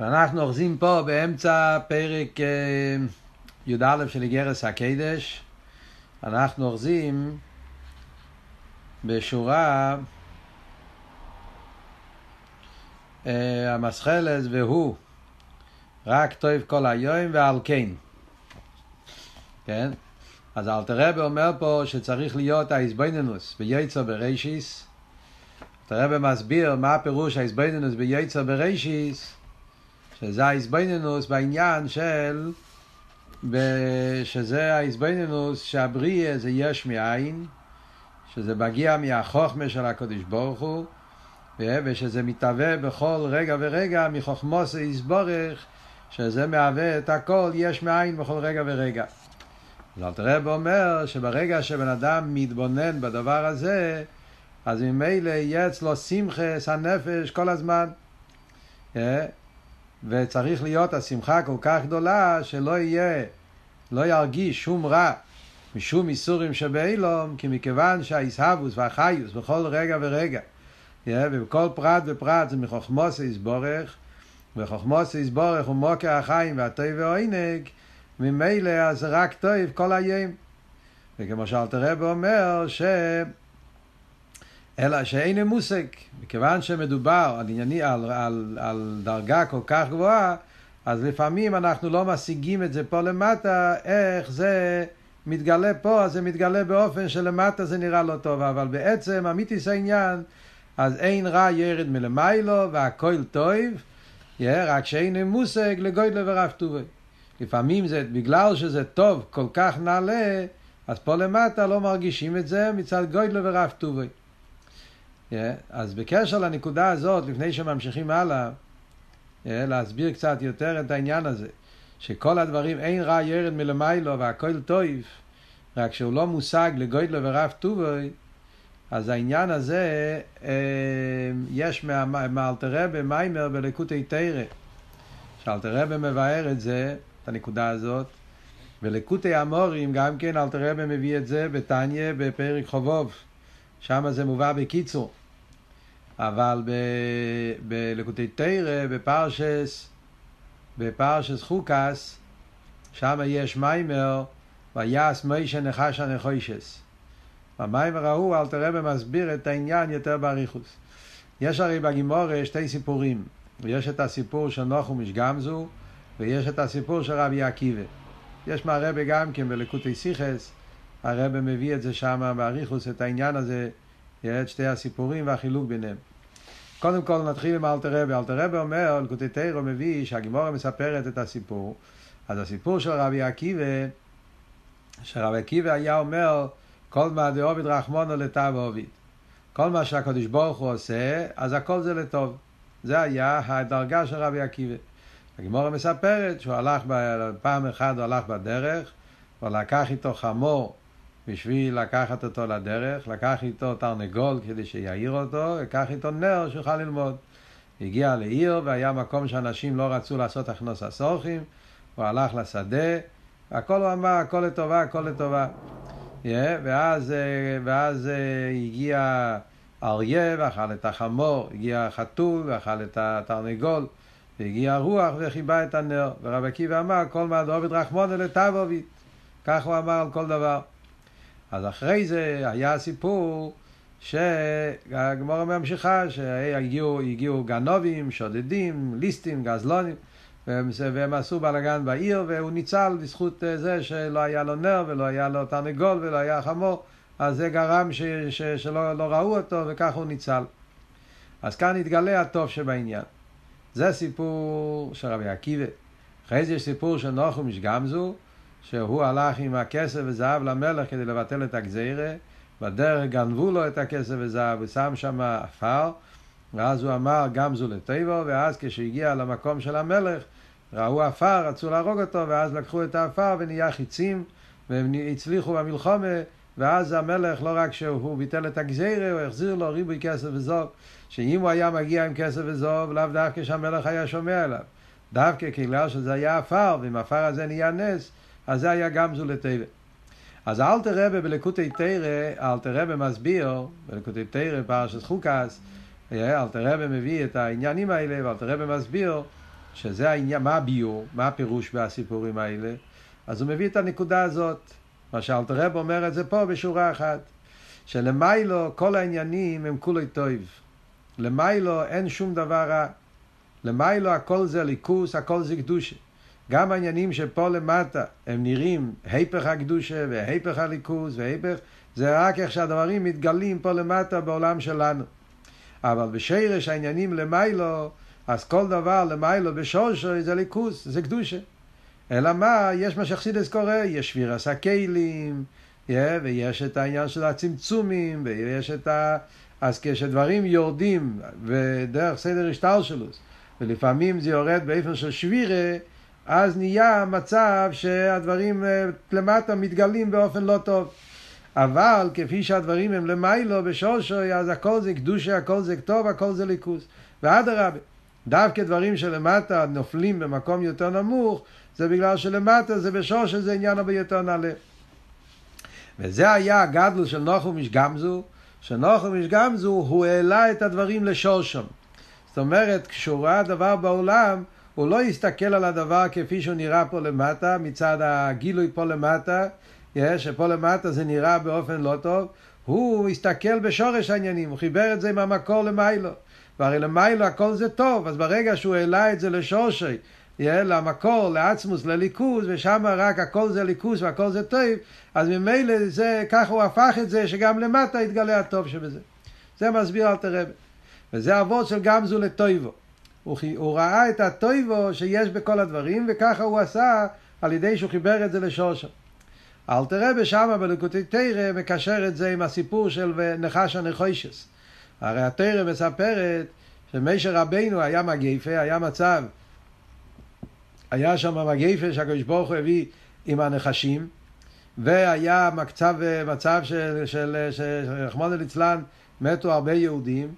ואנחנו אוחזים פה באמצע פרק אה, י"א של איגרס הקדש. אנחנו אוחזים בשורה אה, המסחלס והוא רק טוב כל היום ועל כן. כן? אז אלתר רבי אומר פה שצריך להיות האיזבנינוס בייצר ברישיס. אלתר רבי מסביר מה הפירוש האיזבנינוס בייצר ברישיס. שזה האיזבנינוס בעניין של, שזה האיזבנינוס שהבריאה זה יש מאין, שזה מגיע מהחוכמה של הקדוש ברוך הוא, ושזה מתהווה בכל רגע ורגע מחוכמוס יסבורך, שזה מהווה את הכל יש מאין בכל רגע ורגע. אז אלתר רב אומר שברגע שבן אדם מתבונן בדבר הזה, אז ממילא יהיה אצלו שמחס הנפש כל הזמן. וצריך להיות השמחה כל כך גדולה שלא יהיה, לא ירגיש שום רע משום איסורים שבאילום, כי מכיוון שהאיסהבוס והחיוס בכל רגע ורגע, ובכל פרט ופרט זה מחוכמוס יסבורך, וחוכמוס יסבורך הוא מוקר החיים והטוב והעונג, ממילא אז רק טוב כל היום. וכמו שאלתר רב אומר ש... אלא שאין מושג, מכיוון שמדובר על, ענייני, על, על, על דרגה כל כך גבוהה, אז לפעמים אנחנו לא משיגים את זה פה למטה, איך זה מתגלה פה, אז זה מתגלה באופן שלמטה זה נראה לא טוב, אבל בעצם אמיתיס העניין, אז אין רע ירד מלמיילו והכל טוב, yeah, רק שאין מושג לגוידלה ורב טובי. לפעמים זה בגלל שזה טוב כל כך נעלה, אז פה למטה לא מרגישים את זה מצד גוידלה ורב טובי. Yeah, אז בקשר לנקודה הזאת, לפני שממשיכים הלאה, yeah, להסביר קצת יותר את העניין הזה, שכל הדברים, אין רע ירד מלמיילו והכל טוב, רק שהוא לא מושג לגוידלו ורב טובוי, אז העניין הזה, אה, יש מאלתר רבי מיימר בלקוטי תרא, שאלתר רבי מבאר את זה, את הנקודה הזאת, ולקוטי המורים גם כן אלתר רבי מביא את זה בתניא בפרק חובוב, שם זה מובא בקיצור. אבל בלקוטי תרא, בפרשס, בפרשס חוקס, שם יש מיימר, ויעש מוישה נחש הנחוישס. במיימר ההוא אלתר רבי מסביר את העניין יותר באריכוס. יש הרי בגימורה שתי סיפורים, ויש את הסיפור של נוחו משגמזו, ויש את הסיפור של רבי עקיבא. יש מהרבה גם כן בלקוטי סיכס, הרבי מביא את זה שם באריכוס, את העניין הזה, את שתי הסיפורים והחילוק ביניהם. קודם כל נתחיל עם אלתר רבי. אלתר רבי אומר, לקוטי תירו מביא שהגימורה מספרת את הסיפור. אז הסיפור של רבי עקיבא, שרבי עקיבא היה אומר, כל מה דעוביד רחמונו לטב עוביד. כל מה שהקדוש ברוך הוא עושה, אז הכל זה לטוב. זה היה הדרגה של רבי עקיבא. הגימורה מספרת שהוא הלך, פעם אחת הוא הלך בדרך, הוא לקח איתו חמור בשביל לקחת אותו לדרך, לקח איתו תרנגול כדי שיעיר אותו, לקח איתו נר שיוכל ללמוד. הגיע לעיר והיה מקום שאנשים לא רצו לעשות הכנוס הסורכים, הוא הלך לשדה, הכל הוא אמר, הכל לטובה, הכל לטובה. Yeah, ואז, ואז הגיע אריה ואכל את החמור, הגיע חתול ואכל את התרנגול, והגיע רוח וחיבה את הנר, ורבי עקיבא אמר, כל מה דעובד רחמונו לטבובית. כך הוא אמר על כל דבר. אז אחרי זה היה סיפור שהגמורה ממשיכה, שהגיעו גנובים, שודדים, ליסטים, גזלונים, והם, והם עשו בלאגן בעיר, והוא ניצל בזכות זה שלא היה לו נר ולא היה לו תרנגול ולא היה חמור, אז זה גרם ש, ש, שלא לא ראו אותו וכך הוא ניצל. אז כאן התגלה הטוב שבעניין. זה סיפור של רבי עקיבא. אחרי זה יש סיפור של נוחום משגמזו, שהוא הלך עם הכסף וזהב למלך כדי לבטל את הגזירה, בדרך גנבו לו את הכסף וזהב, הוא שם עפר, ואז הוא אמר גמזו לטבו, ואז כשהגיע למקום של המלך, ראו עפר, רצו להרוג אותו, ואז לקחו את העפר ונהיה חיצים, והם הצליחו במלחומה, ואז המלך, לא רק שהוא ביטל את הגזירה, הוא החזיר לו ריבוי כסף וזוב, שאם הוא היה מגיע עם כסף וזוב, לאו דווקא שהמלך היה שומע עליו. דווקא בגלל שזה היה עפר, ואם העפר הזה נהיה נס, אז זה היה גם זו לטבע. אז אלתר רבה בלקוטי תרא, אלתר רבה מסביר, בלקוטי תרא פרשת חוקס, אלתר רבה מביא את העניינים האלה, ואלתר רבה מסביר שזה העניין, מה הביור, מה הפירוש בסיפורים האלה, אז הוא מביא את הנקודה הזאת. מה שאלתר רב אומר את זה פה בשורה אחת, שלמיילו כל העניינים הם כולי טוב. למיילו אין שום דבר רע. למיילו הכל זה ליכוס, הכל זה קדושה. גם העניינים שפה למטה הם נראים היפך הקדושה והיפך הליכוס והיפך, זה רק איך שהדברים מתגלים פה למטה בעולם שלנו. אבל בשרש העניינים למיילו, אז כל דבר למיילו בשורשו זה ליכוס, זה קדושה. אלא מה, יש מה שחסידס קורא, יש הכלים, yeah, ויש את העניין של הצמצומים, ויש את ה... אז כשדברים יורדים, ודרך סדר השטר שלו, ולפעמים זה יורד באופן של שבירה, אז נהיה מצב שהדברים אה, למטה מתגלים באופן לא טוב. אבל כפי שהדברים הם למיילו בשורשו, אז הכל זה קדושה, הכל זה טוב, הכל זה ליכוס. ואדרבה, דווקא דברים שלמטה נופלים במקום יותר נמוך, זה בגלל שלמטה זה בשורשו זה עניין הרבה יותר נעלה. וזה היה הגדלו של נוחו משגמזו, שנוחו משגמזו הוא העלה את הדברים לשורשם. זאת אומרת, כשהוא ראה דבר בעולם, הוא לא הסתכל על הדבר כפי שהוא נראה פה למטה, מצד הגילוי פה למטה, שפה למטה זה נראה באופן לא טוב, הוא הסתכל בשורש העניינים, הוא חיבר את זה עם המקור למיילו. והרי למיילו הכל זה טוב, אז ברגע שהוא העלה את זה לשורשי, למקור, לעצמוס, לליכוז, ושם רק הכל זה ליכוז והכל זה טוב, אז ממילא זה, ככה הוא הפך את זה, שגם למטה יתגלה הטוב שבזה. זה מסביר אל תרבה. וזה אבות של גמזו לטויבו. הוא, הוא ראה את הטויבו שיש בכל הדברים, וככה הוא עשה על ידי שהוא חיבר את זה לשורשו. אל תראה בשמה בלקוטי תרא מקשר את זה עם הסיפור של נחש הנחושס. הרי התרא מספרת שמשה רבינו היה מגייפה, היה מצב, היה שם מגייפה שהקדוש ברוך הוא הביא עם הנחשים, והיה מצב, מצב של, של, של ליצלן מתו הרבה יהודים,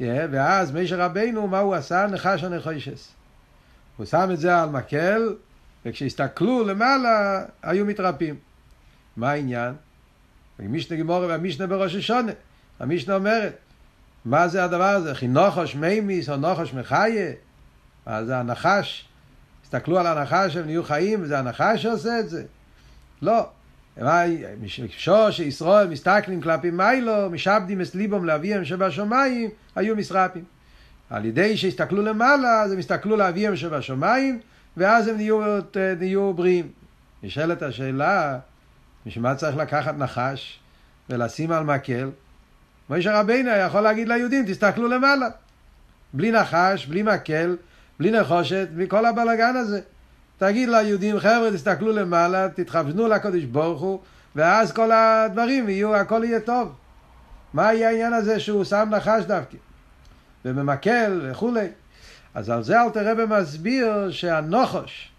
ואז משה רבינו, מה הוא עשה? נחש הנחושס. הוא שם את זה על מקל, וכשהסתכלו למעלה, היו מתרפים. מה העניין? המשנה גמורה והמשנה בראש השונה. המשנה אומרת, מה זה הדבר הזה? חינוכוש מימיס או נוכוש מחיה? אז זה הנחש. הסתכלו על הנחש, הם נהיו חיים, וזה הנחש שעושה את זה? לא. שו שישראל מסתכלים כלפי מיילו, משעבדים את ליבום לאביהם שבשמיים, היו מסרפים. על ידי שהסתכלו למעלה, אז הם הסתכלו לאביהם שבשמיים, ואז הם נהיו, נהיו בריאים. נשאלת השאלה, בשביל מה צריך לקחת נחש ולשים על מקל? משה רבינו יכול להגיד ליהודים, תסתכלו למעלה. בלי נחש, בלי מקל, בלי נחושת, בלי כל הבלגן הזה. תגיד ליהודים, חבר'ה, תסתכלו למעלה, תתכוונו לקדוש ברוך הוא, ואז כל הדברים יהיו, הכל יהיה טוב. מה יהיה העניין הזה שהוא שם נחש דווקא? ובמקל וכולי. אז על זה אל תראה במסביר שהנוחוש,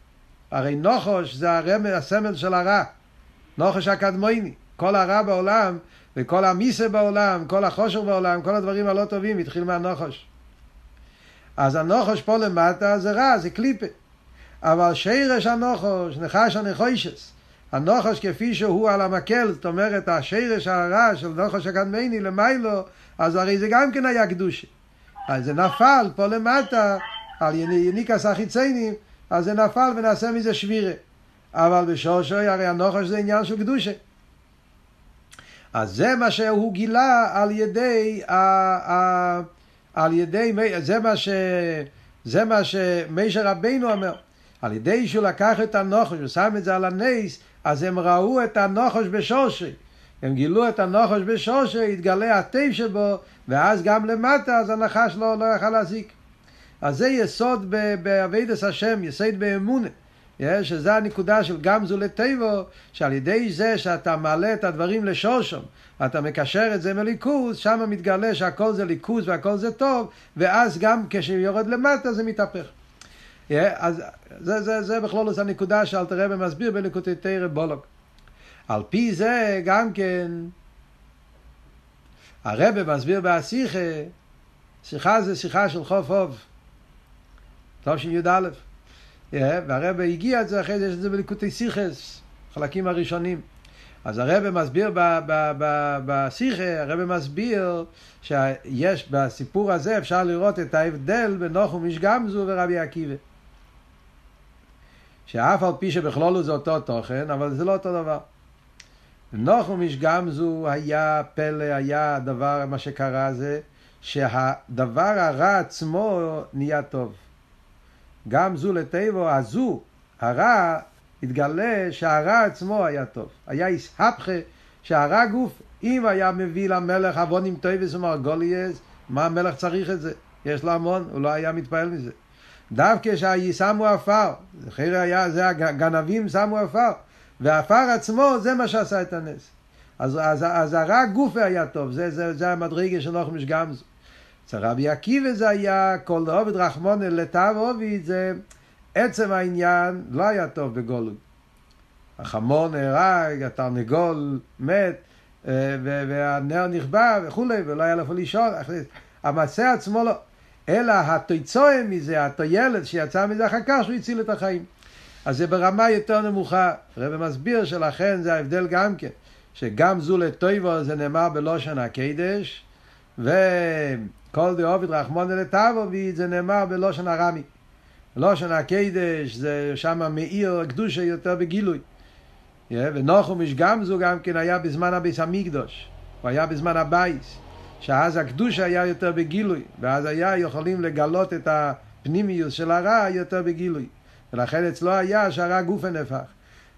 הרי נוחוש זה הרמל, הסמל של הרע. נוחש הקדמויני. כל הרע בעולם, וכל המיסה בעולם, כל החושר בעולם, כל הדברים הלא טובים, התחיל מהנוחש. אז הנוחש פה למטה זה רע, זה קליפה. אבל שירש הנוחש, נחש הנחושס, הנוחש כפי שהוא על המקל, זאת אומרת, השירש הרע של נוחש הקדמני למיילו, אז הרי זה גם כן היה קדושה. אז זה נפל פה למטה, על יניקס החיציינים, אז זה נפל ונעשה מזה שבירה. אבל בשושוי הרי הנוחש זה עניין של קדושה. אז זה מה שהוא גילה על ידי, ה, ה, על ידי, זה מה, ש, זה מה שמישר רבינו אומר. על ידי שהוא לקח את הנוחש ושם את זה על הנס, אז הם ראו את הנוחש בשושי. הם גילו את הנוחש בשושי, התגלה הטב שבו, ואז גם למטה, אז הנחש לא, לא יכל להזיק. אז זה יסוד באבידס השם, יסוד באמונה. שזה הנקודה של גמזו לטבו, שעל ידי זה שאתה מעלה את הדברים לשושם, אתה מקשר את זה מליכוז, שם מתגלה שהכל זה ליכוז והכל זה טוב, ואז גם כשיורד למטה זה מתהפך. אז זה, זה, זה בכלול זה הנקודה שאלתר רבי מסביר בליקוטי תרא בולוק. על פי זה גם כן, הרבי מסביר בהשיחה, שיחה זה שיחה של חוף אוב, טוב שי"א. והרבא הגיע את זה, אחרי זה יש את זה בליקוטי סיכס, חלקים הראשונים. אז הרבא מסביר בשיחה, הרבא מסביר שיש, בסיפור הזה אפשר לראות את ההבדל בין נוחום איש גמזו ורבי עקיבא. שאף על פי שבכלולו זה אותו תוכן, אבל זה לא אותו דבר. נוחום איש גמזו היה פלא, היה הדבר, מה שקרה זה שהדבר הרע עצמו נהיה טוב. גם זו לטבו, הזו, הרע, התגלה שהרע עצמו היה טוב. היה איסהפכה שהרע גוף, אם היה מביא למלך אבונים טויבס ומרגוליאס, מה המלך צריך את זה? יש לו המון, הוא לא היה מתפעל מזה. דווקא ששמו עפר, אחרי היה, זה הגנבים שמו עפר, והעפר עצמו זה מה שעשה את הנס. אז, אז, אז הרע גופה היה טוב, זה, זה, זה המדרגה של נוחמש גמזו. אצל רבי עקיבא זה היה כל עובד רחמונה לתו עוביד, זה עצם העניין לא היה טוב בגולות. החמור נהרג, התרנגול מת, אה, והנר נכבה וכולי, ולא היה לו איפה לישון. המעשה עצמו לא. אלא התויצואה מזה, התוילת שיצא מזה אחר כך, שהוא הציל את החיים. אז זה ברמה יותר נמוכה. הרב מסביר שלכן זה ההבדל גם כן, שגם זו לטובה זה נאמר בלשון הקודש, וכל דעביד רחמנא לטב זה נאמר בלשון ארמי. לשון הקודש זה שם מאיר קדושה יותר בגילוי. ונחום איש גמזו גם כן היה בזמן הבית המקדש, הוא היה בזמן הבית. שאז הקדושה היה יותר בגילוי, ואז היה יכולים לגלות את הפנימיות של הרע יותר בגילוי. ולכן אצלו היה שהרע גופא נהפך.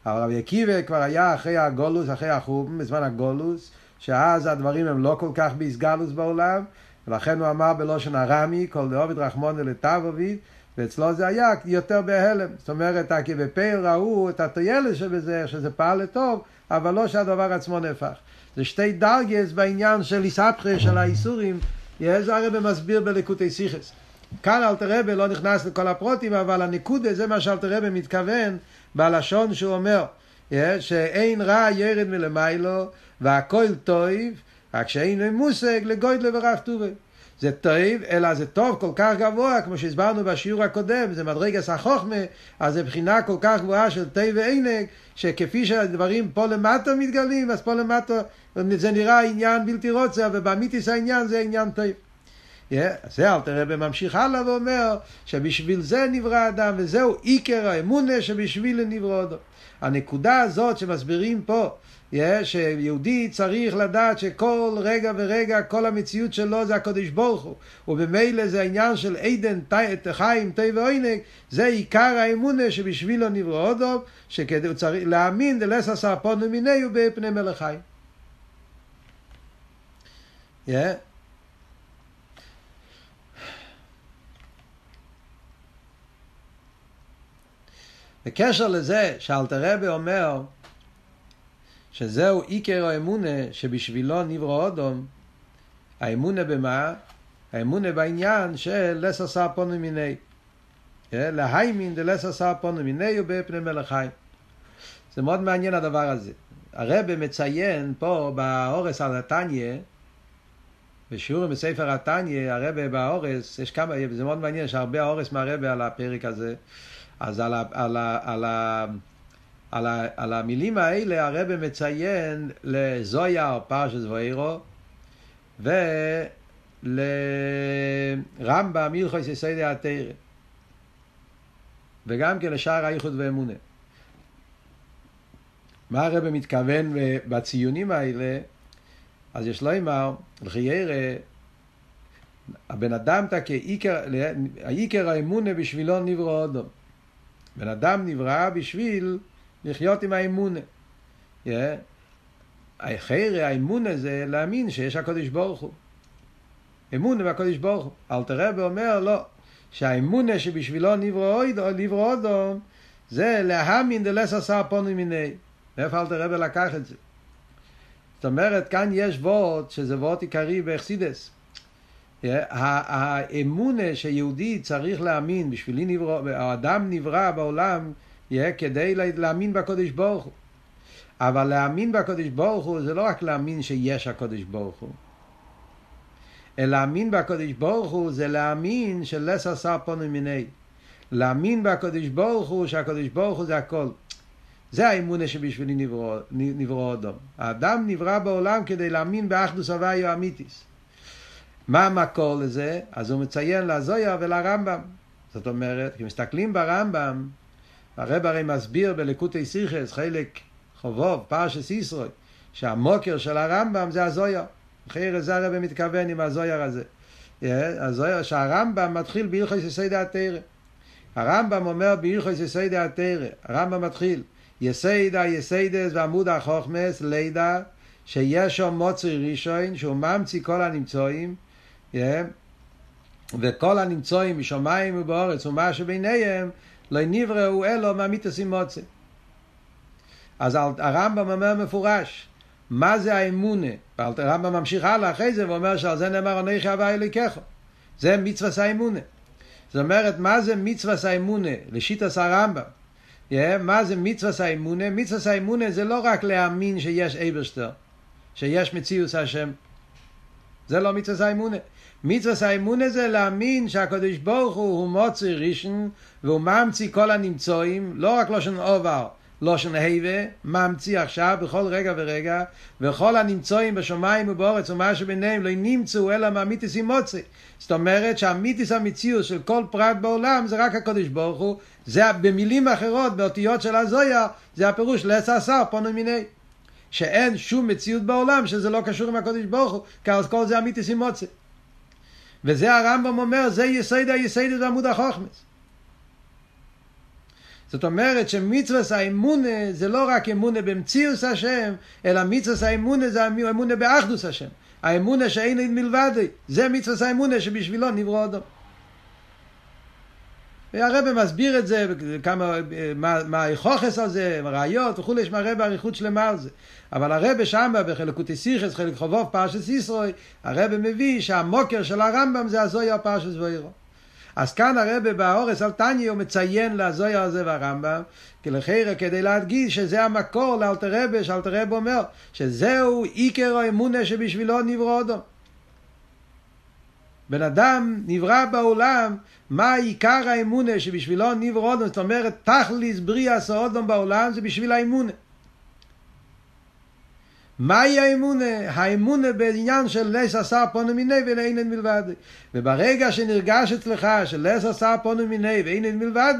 אבל רבי עקיבא כבר היה אחרי הגולוס, אחרי החורבן, בזמן הגולוס, שאז הדברים הם לא כל כך באיסגלוס בעולם, ולכן הוא אמר בלושן הרמי, כל דאוביד רחמונה לטבוביד, ואצלו זה היה יותר בהלם. זאת אומרת, בפייל ראו את הטיילת שבזה, שזה פעל לטוב, אבל לא שהדבר עצמו נהפך. זה שתי דרגס בעניין של איסבכה של האיסורים, זה הרב מסביר בלקוטי סיכס. כאן אלתר רבי לא נכנס לכל הפרוטים, אבל הנקודה זה מה שאלתר רבי מתכוון בלשון שהוא אומר, שאין רע ירד מלמיילו והכל טוב, רק שאין מושג לגוידלה ורב טובה. זה טוב, אלא זה טוב כל כך גבוה, כמו שהסברנו בשיעור הקודם, זה מדרגס החוכמה, אז זה בחינה כל כך גבוהה של טוב ועינג, שכפי שהדברים פה למטה מתגלים, אז פה למטה זה נראה עניין בלתי רוצה, ובאמיתיס העניין זה עניין טוב. Yeah, זה אלתר רבי ממשיך הלאה ואומר שבשביל זה נברא אדם וזהו עיקר האמונה שבשביל נברא אדם. הנקודה הזאת שמסבירים פה שיהודי צריך לדעת שכל רגע ורגע, כל המציאות שלו זה הקודש ברוך הוא. ובמילא זה העניין של עדן, חיים, תה ועונג, זה עיקר האמונה שבשבילו נברא אודו, שכדי הוא צריך להאמין דלס עשה פונו מיניהו בפני מלך חיים. Yeah. בקשר לזה שאלתר רבי אומר שזהו עיקר האמונה שבשבילו נברא אודום, האמונה במה? האמונה בעניין של לסר סרפונו מיני. להיימין דלסר סרפונו מיני ובפני מלך חיים. זה מאוד מעניין הדבר הזה. הרב מציין פה באורס על התניא, בשיעורים בספר התניא, הרב באורס, יש כמה, זה מאוד מעניין, יש הרבה אורס מהרב על הפרק הזה. אז על, ה, על, ה, על, ה, על, ה, על המילים האלה הרב מציין לזויה פרשת ואירו ולרמב"ם הלכוס יסודי התרא וגם כן לשאר האיחוד ואמונה. מה הרב מתכוון בציונים האלה? אז יש לו אמר, לחיירא, הבן אדם תקה, העיקר האמונה בשבילו נברא אדום. בן אדם נברא בשביל לחיות עם האמונה. Yeah. החיירה, האמונה זה להאמין שיש הקודש ברוך הוא. אמונה בקודש ברוך הוא. אלתר רבי אומר לא, שהאמונה שבשבילו נברא אודום זה להאמין דלס עשר פונו מיני. מאיפה אלתר רבי לקח את זה? זאת אומרת, כאן יש וורט שזה וורט עיקרי באכסידס. האמונה שיהודי צריך להאמין, בשבילי נברא, האדם נברא בעולם כדי להאמין בקודש ברוך הוא. אבל להאמין בקודש ברוך הוא זה לא רק להאמין שיש הקודש ברוך הוא. אלא להאמין בקודש ברוך הוא זה להאמין שלס עשה פונו מיני. להאמין בקודש ברוך הוא שהקודש ברוך הוא זה הכל. זה האמונה שבשבילי נברא, נברא אדם. האדם נברא בעולם כדי להאמין באחדוס הוויו אמיתיס. מה המקור לזה? אז הוא מציין לזויה ולרמב"ם. זאת אומרת, כשמסתכלים ברמב"ם, הרב הרי מסביר בלקוטי סיכס, חלק חובוב, פרשס ישרוי, שהמוקר של הרמב"ם זה הזויר. אחרי זה הרב מתכוון עם הזויר הזה. הזויר, שהרמב"ם מתחיל בהלכות יסודי התרא. הרמב"ם אומר בהלכות יסודי התרא, הרמב"ם מתחיל, יסיידה יסיידס ועמוד החוכמס, לידה, שיש שם מוצרי ראשון, שהוא ממציא כל הנמצואים, וכל הנמצואים משמיים ובאורץ ומה שביניהם, לא נבראו אלו מהמיתוסים מוצא. אז הרמב"ם אומר מפורש, מה זה האמונה? הרמב"ם ממשיך הלאה אחרי זה ואומר שעל זה נאמר אנכי הווה אלוקיך. זה מצווה האמונה. זאת אומרת, מה זה מצווה האמונה? לשיטת הרמב"ם. Yeah, מה זה מצווה האמונה? מצווה האמונה זה לא רק להאמין שיש אייברשטר, שיש מציאוס השם. זה לא מצווה האמונה. מצווה האמונה זה להאמין שהקדוש ברוך הוא הוא מוציא ראשון והוא ממציא כל הנמצואים, לא רק לושן עובר, לושן היבה, ממציא עכשיו בכל רגע ורגע, וכל הנמצואים בשמיים ובאורץ ומה שביניהם לא נמצאו אלא מהמיתיס עם מוציא. זאת אומרת שהמיתיס המציאות של כל פרט בעולם זה רק הקדוש ברוך הוא, זה במילים אחרות, באותיות של הזויה, זה הפירוש לעשר עשר פונו מיני. שאין שום מציאות בעולם שזה לא קשור עם הקדוש ברוך הוא, כי אז כל זה אמיתיס עם מוצא. וזה הרמב"ם אומר, זה יסוד היסוד בעמוד החוכמס. זאת אומרת שמצווה האמונה זה לא רק אמונה במציאוס השם, אלא מצווה האמונה זה אמונה באחדוס השם. האמונה שאין מלבדי, זה מצווה האמונה שבשבילו נברא אדם. והרבא מסביר את זה, כמה, מה, מה היכוכס על זה, ראיות וכולי, יש מהרבא אריכות שלמה על זה. אבל הרבא שמה בחלקותי סיכס, חלק חובוב, פרשס ישרוי, הרבא מביא שהמוקר של הרמב"ם זה הזויה פרשס ואירו. אז כאן הרבה באורס על תניא הוא מציין לזויה הזה והרמב"ם, כלחירה כדי להדגיש שזה המקור לאלתר רבה, שאלתר רבה אומר שזהו עיקר האמונה שבשבילו נברא אדום. בן אדם נברא בעולם, מה עיקר האמונה שבשבילו נברא אדום, זאת אומרת תכליס בריאה סאודום בעולם זה בשביל האמונה. מהי האמונה? האמונה בעניין של לס עשר פונו מיני ואין מלבד. וברגע שנרגש אצלך של לס עשר פונו מיני ואין מלבד,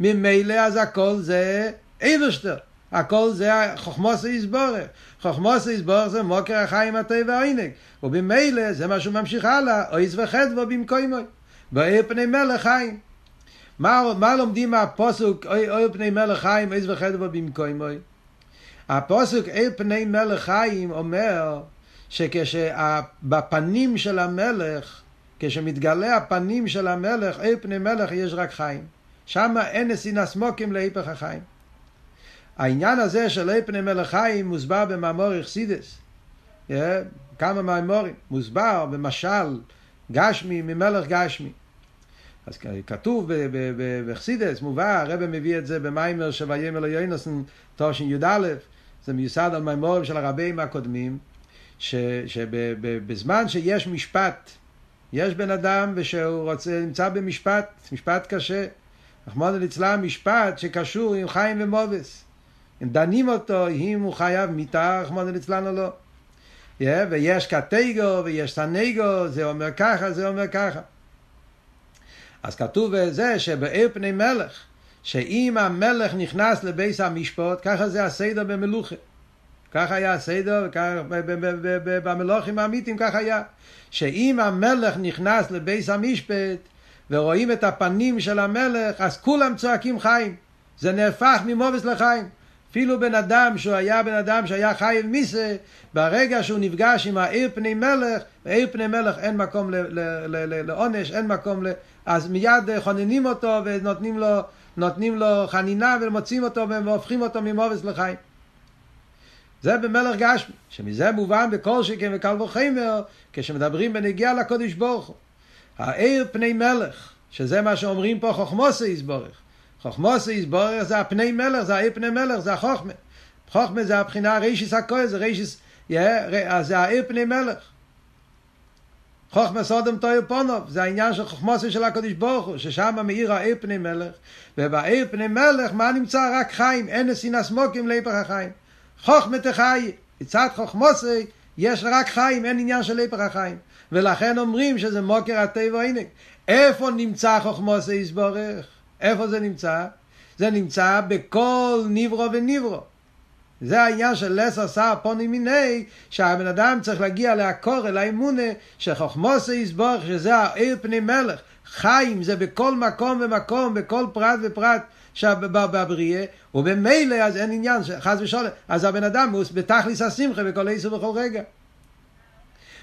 ממילא אז הכל זה אייברשטר. הכל זה חוכמוס איסבורך. חוכמוס איסבורך זה מוקר החיים הטבע העינג. ובמילא זה מה שהוא ממשיך הלאה, אויס וחדבו במקוימוי. באי פני מלך חיים. מה, מה לומדים מהפוסוק אוי, אוי פני מלך חיים, אויס וחדבו במקוימוי? הפוסק אל פני מלך חיים אומר שכשבפנים של המלך, כשמתגלה הפנים של המלך, אל פני מלך יש רק חיים. שם אין נסינס מוקים להיפך החיים. העניין הזה של אל פני מלך חיים מוסבר במאמור אכסידס. Yeah, כמה מאמורים. מוסבר במשל גשמי ממלך גשמי. אז כתוב באכסידס, מובא, הרב מביא את זה במיימר של ויאמר ליונוסן תושן י"א, זה מיוסד על מימורים של הרבים הקודמים, שבזמן שיש משפט, יש בן אדם ושהוא רוצה, נמצא במשפט, משפט קשה. רחמנא ליצלן משפט שקשור עם חיים ומובס. אם דנים אותו, אם הוא חייב מיתה, רחמנא ליצלן או לא. Yeah, ויש קטגו ויש סנגו, זה אומר ככה, זה אומר ככה. אז כתוב בזה שבעיר פני מלך, שאם המלך נכנס לביס המשפט, ככה זה הסדר במלוכה. ככה היה הסדר, במלוכים האמיתיים ככה היה. שאם המלך נכנס לביס המשפט ורואים את הפנים של המלך, אז כולם צועקים חיים. זה נהפך ממובס לחיים. אפילו בן אדם שהוא היה בן אדם שהיה חי עם מיסה, ברגע שהוא נפגש עם העיר פני מלך, בעיר פני מלך אין מקום לעונש, אין מקום ל... אז מיד חוננים אותו ונותנים לו נותנים לו חנינה ומוצאים אותו והופכים אותו ממובס לחיים. זה במלך גשמי, שמזה מובן בכל שכן וקל וחמר, כשמדברים בנגיעה לקודש ברוך הוא. העיר פני מלך, שזה מה שאומרים פה חוכמוסי יסבורך. חוכמוסי יסבורך זה הפני מלך, זה העיר פני מלך, זה החוכמה. חוכמה זה הבחינה רישיס הכל, זה רישיס, זה העיר פני מלך. חוכמה סודם טויר פונוב, זה העניין של חוכמוסי של הקדוש ברוך הוא, ששם מאיר העיר פני מלך, ובעיר פני מלך מה נמצא? רק חיים, אין נסינס סמוקים להיפך החיים. חוכמה תחי, מצד חוכמוסי יש רק חיים, אין עניין של להיפך החיים. ולכן אומרים שזה מוקר הטבע הנה. איפה נמצא חוכמוסי יסבורך? איפה זה נמצא? זה נמצא בכל נברו ונברו. זה העניין של לס עשה פוני מיני, שהבן אדם צריך להגיע לעקור אל האמונה, שחוכמוסי יסבור, שזה העיר פני מלך. חיים זה בכל מקום ומקום, בכל פרט ופרט בבריאה, ובמילא אז אין עניין, חס ושלום, אז הבן אדם הוא בתכליס השמחה בכל עשר ובכל רגע.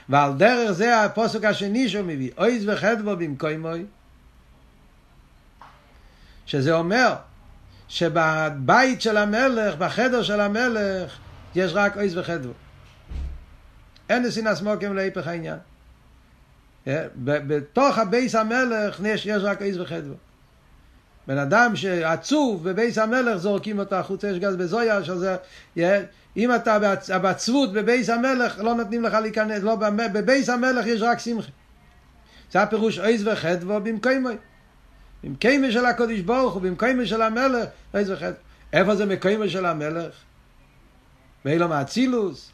ועל דרך זה הפוסק השני שהוא מביא, אויז וחדבו במקומוי, שזה אומר שבבית של המלך, בחדר של המלך, יש רק עוז וחדווה. אין נתינת מקום להיפך העניין. בתוך הבית המלך יש, יש רק עוז וחדווה. בן אדם שעצוב בבית המלך זורקים אותו החוצה, יש גז בזויה, שזה, אם אתה בעצבות בבית המלך, לא נותנים לך להיכנס, לא, בבית המלך יש רק שמחה. זה הפירוש אויז וחדבו במקומי. במקומי של הקודש ברוך הוא, במקומי של המלך, אויז וחדבו. איפה זה מקומי של המלך? ואילו מאצילוס.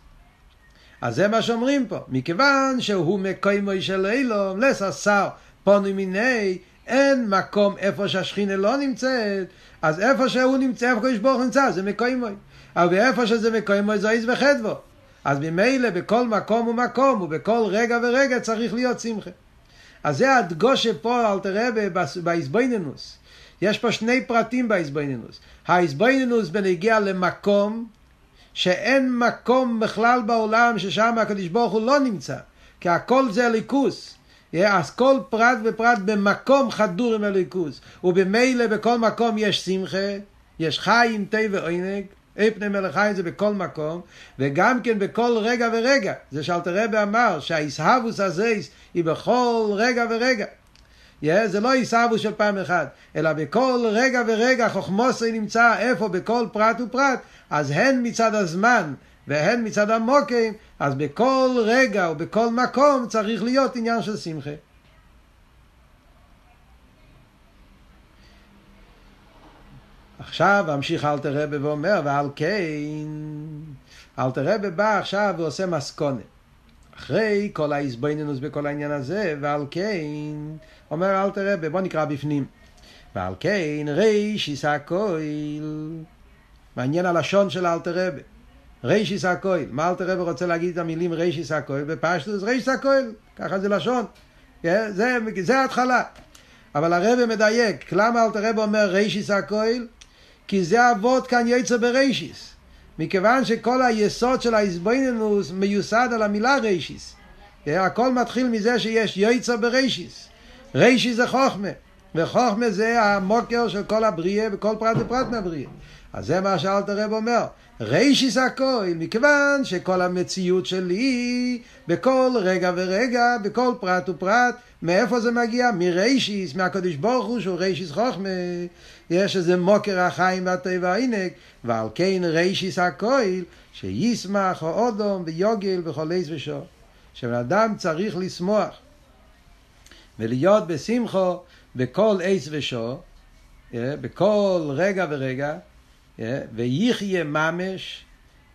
אז זה מה שאומרים פה. מכיוון שהוא מקומי של אילום, לססר פונו מיני, אין מקום איפה שהשכינה לא נמצאת, אז איפה שהוא נמצא, איפה קדוש ברוך נמצא, זה מקוימוי. אבל איפה שזה מקוימוי זה איז וחדבו. אז ממילא בכל מקום ומקום ובכל רגע ורגע צריך להיות שמחה. אז זה הדגושה פה, אל תראה באיזבוינינוס. יש פה שני פרטים באיזבוינינוס. האיזבוינינוס בנגיע למקום, שאין מקום בכלל בעולם ששם הקדוש ברוך הוא לא נמצא. כי הכל זה ליכוס. אז כל פרט ופרט במקום חדור עם הליכוז. ובמילא בכל מקום יש שמחה, יש חיים, תה ועונג. פני מלך חיים זה בכל מקום, וגם כן בכל רגע ורגע. זה שאלתר רבי אמר שהאיסהבוס הזה היא בכל רגע ורגע. Yeah, זה לא עיסאוו של פעם אחת, אלא בכל רגע ורגע חוכמוסי נמצא איפה בכל פרט ופרט, אז הן מצד הזמן והן מצד המוקים, אז בכל רגע ובכל מקום צריך להיות עניין של שמחה. עכשיו ממשיך אלתר רבי ואומר, ועל כן, אלתר רבי בא עכשיו ועושה מסקונה. אחרי כל ההסבוינינוס בכל העניין הזה, ועל כן, אומר אלתר רבי, בוא נקרא בפנים. ועל כן, ריש יישא כהל. מעניין הלשון של אלתר רבי. רישיס הכהל. מה אלתר רבי רוצה להגיד את המילים רישיס הכהל? בפשטוס רישיס הכהל. ככה זה לשון. זה, זה ההתחלה. אבל הרבי מדייק. למה אלתר רבי אומר רישיס הכהל? כי זה אבות כאן יצא ברישיס. מכיוון שכל היסוד של האיזבנינוס מיוסד על המילה רישיס. הכל מתחיל מזה שיש יצא ברישיס. רישיס זה חוכמה. וחוכמה זה המוקר של כל הבריאה וכל פרט ופרט מהבריאה. אז זה מה שאלתר רב אומר. רישיס הכל, מכיוון שכל המציאות שלי, בכל רגע ורגע, בכל פרט ופרט, מאיפה זה מגיע? מרישיס, מהקדוש ברוך הוא שהוא רישיס חוכמה. יש איזה מוקר החיים והטבע העינק, ועל כן רישיס הכל, שישמח או אודום ויוגל וכל עז ושור. שבן אדם צריך לשמוח ולהיות בשמחו בכל עז ושור, בכל רגע ורגע. ויחיה ממש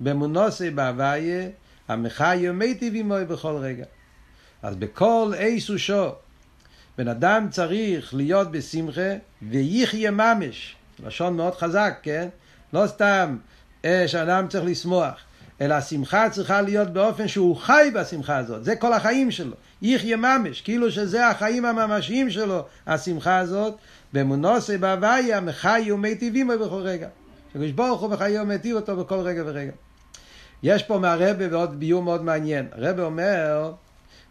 במונוסי בהוויה, המחיה מיטיב עמוי בכל רגע. אז בכל אייס ושו, בן אדם צריך להיות בשמחה ויחיה ממש, לשון מאוד חזק, כן? לא סתם אה, שאדם צריך לשמוח, אלא השמחה צריכה להיות באופן שהוא חי בשמחה הזאת, זה כל החיים שלו, יחיה ממש, כאילו שזה החיים הממשיים שלו, השמחה הזאת, במונוסי בהוויה, מחי ומיטיבים בכל רגע. הקדוש ברוך הוא בחיי ומטיב אותו בכל רגע ורגע. יש פה מהרבה ועוד ביור מאוד מעניין. הרבה אומר,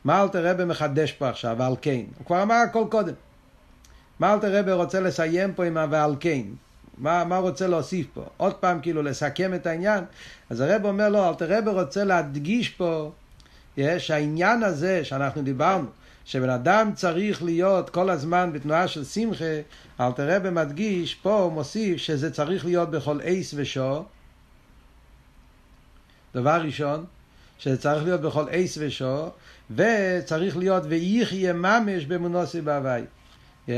מה אלתר רבה מחדש פה עכשיו, ועל כן. הוא כבר אמר הכל קודם. מה אלתר רבה רוצה לסיים פה עם ה"ועל כן"? מה, מה רוצה להוסיף פה? עוד פעם כאילו לסכם את העניין? אז הרב אומר לו, אלתר רבה רוצה להדגיש פה שהעניין הזה שאנחנו דיברנו, שבן אדם צריך להיות כל הזמן בתנועה של שמחה, אל תראה במדגיש, פה הוא מוסיף שזה צריך להיות בכל אייס ושו. דבר ראשון, שזה צריך להיות בכל אייס ושו, וצריך להיות ויחיה ממש במונוסי בהווי. Yeah.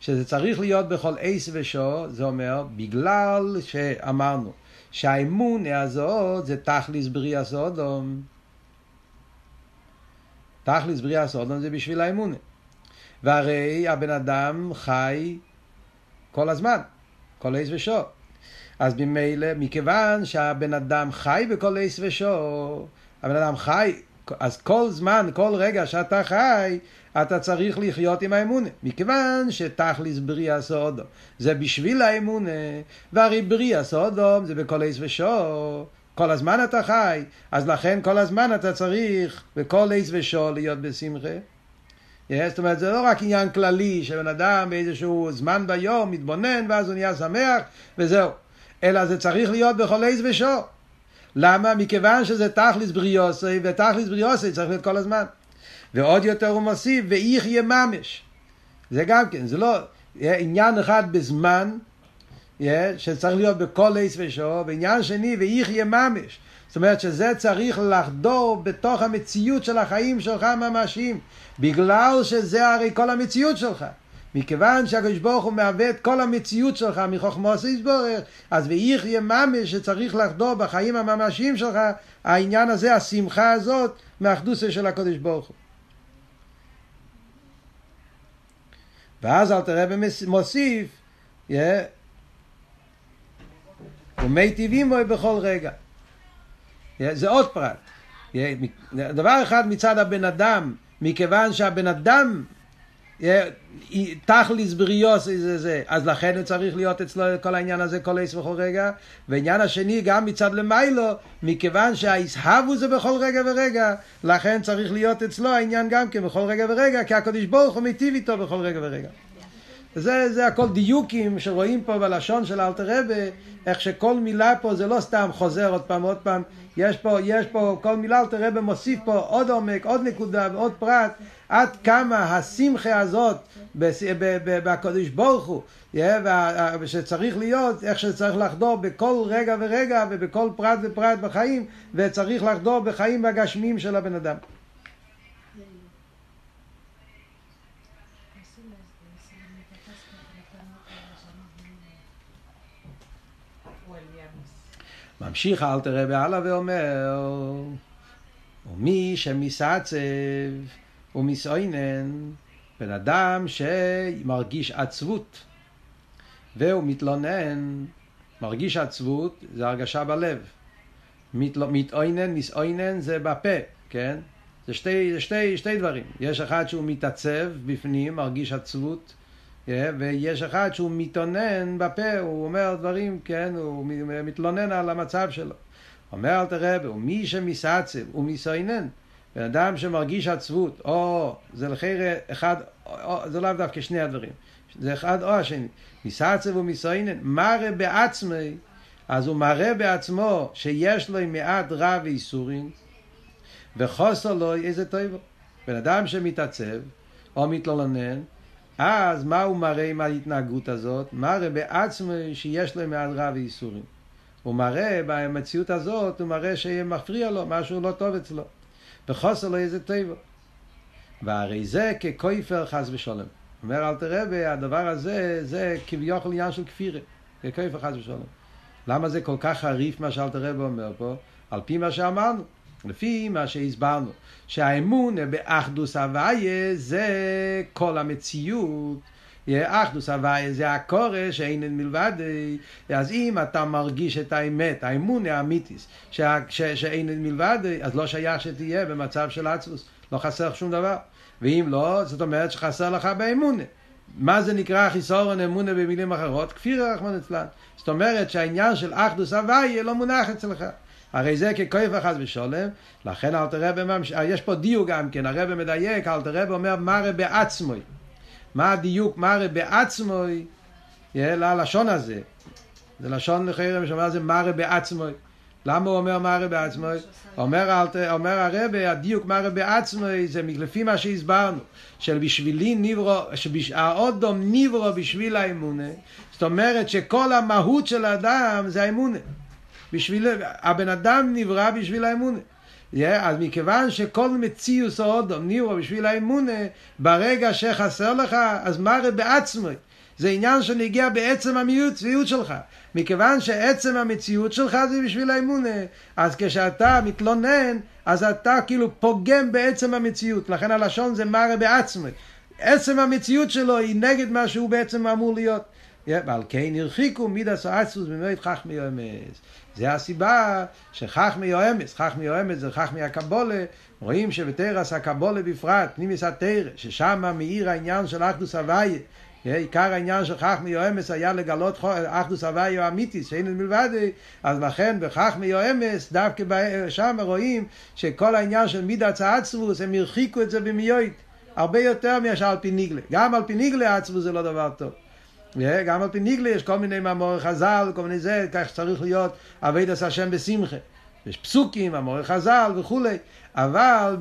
שזה צריך להיות בכל אייס ושו, זה אומר, בגלל שאמרנו שהאמונה הזאת זה תכליס בריאה סודום. תכלס בריאה סודום זה בשביל האמונה. והרי הבן אדם חי כל הזמן. כל עץ ושור. אז ממילא, מכיוון שהבן אדם חי בכל עץ ושור, הבן אדם חי, אז כל זמן, כל רגע שאתה חי, אתה צריך לחיות עם האמונה. מכיוון שתכליס בריאה סודו זה בשביל האמונה, והרי בריאה סודו זה בכל עץ ושור. כל הזמן אתה חי, אז לכן כל הזמן אתה צריך בכל עץ ושור להיות בשמחה. Yeah, זאת אומרת, זה לא רק עניין כללי שבן אדם באיזשהו זמן ביום מתבונן ואז הוא נהיה שמח וזהו, אלא זה צריך להיות בכל עץ ושור. למה? מכיוון שזה תכלס בריאוסי, ותכלס בריאוסי צריך להיות כל הזמן. ועוד יותר הוא מוסיף, ואיך ממש. זה גם כן, זה לא עניין אחד בזמן, שצריך להיות בכל עץ ושור, ועניין שני, ואיך ממש. זאת אומרת שזה צריך לחדור בתוך המציאות של החיים שלך ממשיים, בגלל שזה הרי כל המציאות שלך. מכיוון שהקדוש ברוך הוא מהווה את כל המציאות שלך מחוכמוס יסבורך, אז ויחיה ממש שצריך לחדור בחיים הממשיים שלך, העניין הזה, השמחה הזאת, מהאחדוסה של הקדוש ברוך הוא. ואז אל תראה ומוסיף, yeah, ומי טבעים בו בכל רגע. Yeah, זה עוד פרט. Yeah, דבר אחד מצד הבן אדם, מכיוון שהבן אדם תכליס בריאוס זה זה, אז לכן צריך להיות אצלו כל העניין הזה כל עץ וכל רגע, ועניין השני גם מצד למיילו, מכיוון שהאיסהבו זה בכל רגע ורגע, לכן צריך להיות אצלו העניין גם כן בכל רגע ורגע, כי הקדוש ברוך הוא מיטיב איתו בכל רגע ורגע. זה, זה הכל דיוקים שרואים פה בלשון של אלתר רבה, איך שכל מילה פה זה לא סתם חוזר עוד פעם עוד פעם, יש פה, יש פה, כל מילה אלתר רבה מוסיף פה עוד עומק, עוד נקודה ועוד פרט, עד כמה השמחה הזאת בקדוש ברוך הוא, שצריך להיות, איך שצריך לחדור בכל רגע ורגע ובכל פרט ופרט בחיים, וצריך לחדור בחיים הגשמיים של הבן אדם. ממשיך אל תראה והלאה ואומר, ומי שמסעצב ומסעינן, בן אדם שמרגיש עצבות והוא מתלונן, מרגיש עצבות, זה הרגשה בלב. מתעוינן, מסעוינן זה בפה, כן? זה שתי, שתי, שתי דברים. יש אחד שהוא מתעצב בפנים, מרגיש עצבות, ויש אחד שהוא מתאונן בפה, הוא אומר דברים, כן, הוא מתלונן על המצב שלו. אומר אל תראה, ומי שמסעצב ומסעינן, בן אדם שמרגיש עצבות, או זה לחיר אחד, או, זה לאו דווקא שני הדברים, זה אחד או השני, מסעצב ומסעינן, מראה בעצמי, אז הוא מראה בעצמו שיש לו מעט רע ואיסורים, וחוסר לו איזה טוב. בן אדם שמתעצב, או מתלונן, אז מה הוא מראה עם ההתנהגות הזאת? מראה בעצמו שיש לו מעט רע ואיסורים. הוא מראה במציאות הזאת, הוא מראה שמפריע לו, משהו לא טוב אצלו. וחוסר לו איזה טבע. והרי זה ככויפר חס ושלום. אומר אל תראה, הדבר הזה, זה כביכול עניין של כפירה. ככויפר חס ושלום. למה זה כל כך חריף מה שאל תראה אומר פה? על פי מה שאמרנו. לפי מה שהסברנו, שהאמון באחדוס הוויה זה כל המציאות. אחדוס הוויה זה הקורא שאין מלבד, אז אם אתה מרגיש את האמת, האמון האמיתיס, שאין מלבד, אז לא שייך שתהיה במצב של עצמוס, לא חסר שום דבר. ואם לא, זאת אומרת שחסר לך באמונה. מה זה נקרא חיסורון אמונה במילים אחרות? כפיר רחמן אצלן. זאת אומרת שהעניין של אחדוס הוויה לא מונח אצלך. הרי זה ככויף אחד ושולם, לכן אל תראה בממש... יש פה דיוק גם כן, הרב מדייק, אל תראה ואומר מראה בעצמוי. מה הדיוק מראה בעצמוי? ללשון הזה. זה לשון לחרם שאומר זה מראה בעצמוי. למה הוא אומר מראה בעצמוי? אומר, אומר הרב, הדיוק מראה בעצמוי זה לפי מה שהסברנו, של בשבילי נברו, שהאודום נברו בשביל האמונה, זאת אומרת שכל המהות של האדם זה האמונה. בשביל, הבן אדם נברא בשביל האמונה. Yeah, אז מכיוון שכל מציאוס האודום נברא בשביל האמונה, ברגע שחסר לך, אז מראה בעצמו. זה עניין שנגיע בעצם המציאות שלך. מכיוון שעצם המציאות שלך זה בשביל האמונה, אז כשאתה מתלונן, אז אתה כאילו פוגם בעצם המציאות. לכן הלשון זה מראה בעצמו. עצם המציאות שלו היא נגד מה שהוא בעצם אמור להיות. ועל כן הרחיקו מידס האצלוס במועד חכמי אמס. זה הסיבה שחכמי אמס, חכמי אמס זה חכמי הקבולה, רואים שבתרס הקבולה בפרט, פנימיס התרא, ששם מאיר העניין של אחדוס הוויה, עיקר העניין של חכמי יואמס היה לגלות אחדוס הוויה אמיתיס, שאין מלבד, אז לכן בחכמי יואמס, דווקא שם רואים שכל העניין של מידס האצלוס, הם הרחיקו את זה במיות, הרבה יותר מאשר על פי ניגלה. גם על פי ניגלה האצלוס זה לא דבר טוב. גם על פי ניגלה יש כל מיני מאמורי חז"ל, כל מיני זה, כך צריך להיות אבידס השם בשמחה. יש פסוקים, אמורי חז"ל וכולי, אבל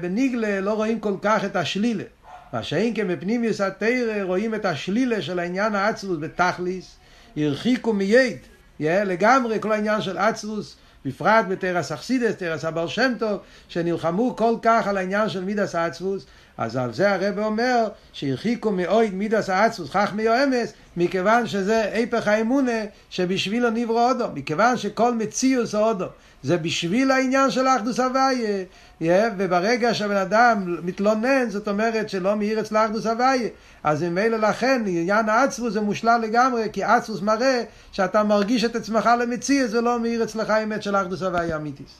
בניגלה לא רואים כל כך את השלילה. מה שאין כן בפנימיוס התרא רואים את השלילה של העניין האצלוס בתכליס, הרחיקו מייד, לגמרי כל העניין של אצלוס, בפרט בתרס אכסידס, תרס הבר שם טוב, שנלחמו כל כך על העניין של מידס האצלוס, אז על זה הרב אומר שהרחיקו מאויד מידס האצלוס חכמי או אמס, מכיוון שזה היפך האמונה שבשבילו נברא אודו, מכיוון שכל מציאוס אודו זה בשביל העניין של אחדוס הוויה, וברגע שהבן אדם מתלונן, זאת אומרת שלא מאיר אצל אחדוס הוויה, אז ממילא לכן עניין האצלוס זה מושלל לגמרי, כי אצלוס מראה שאתה מרגיש את עצמך למציאוס ולא מאיר אצלך אמת של אחדוס הוויה אמיתיס.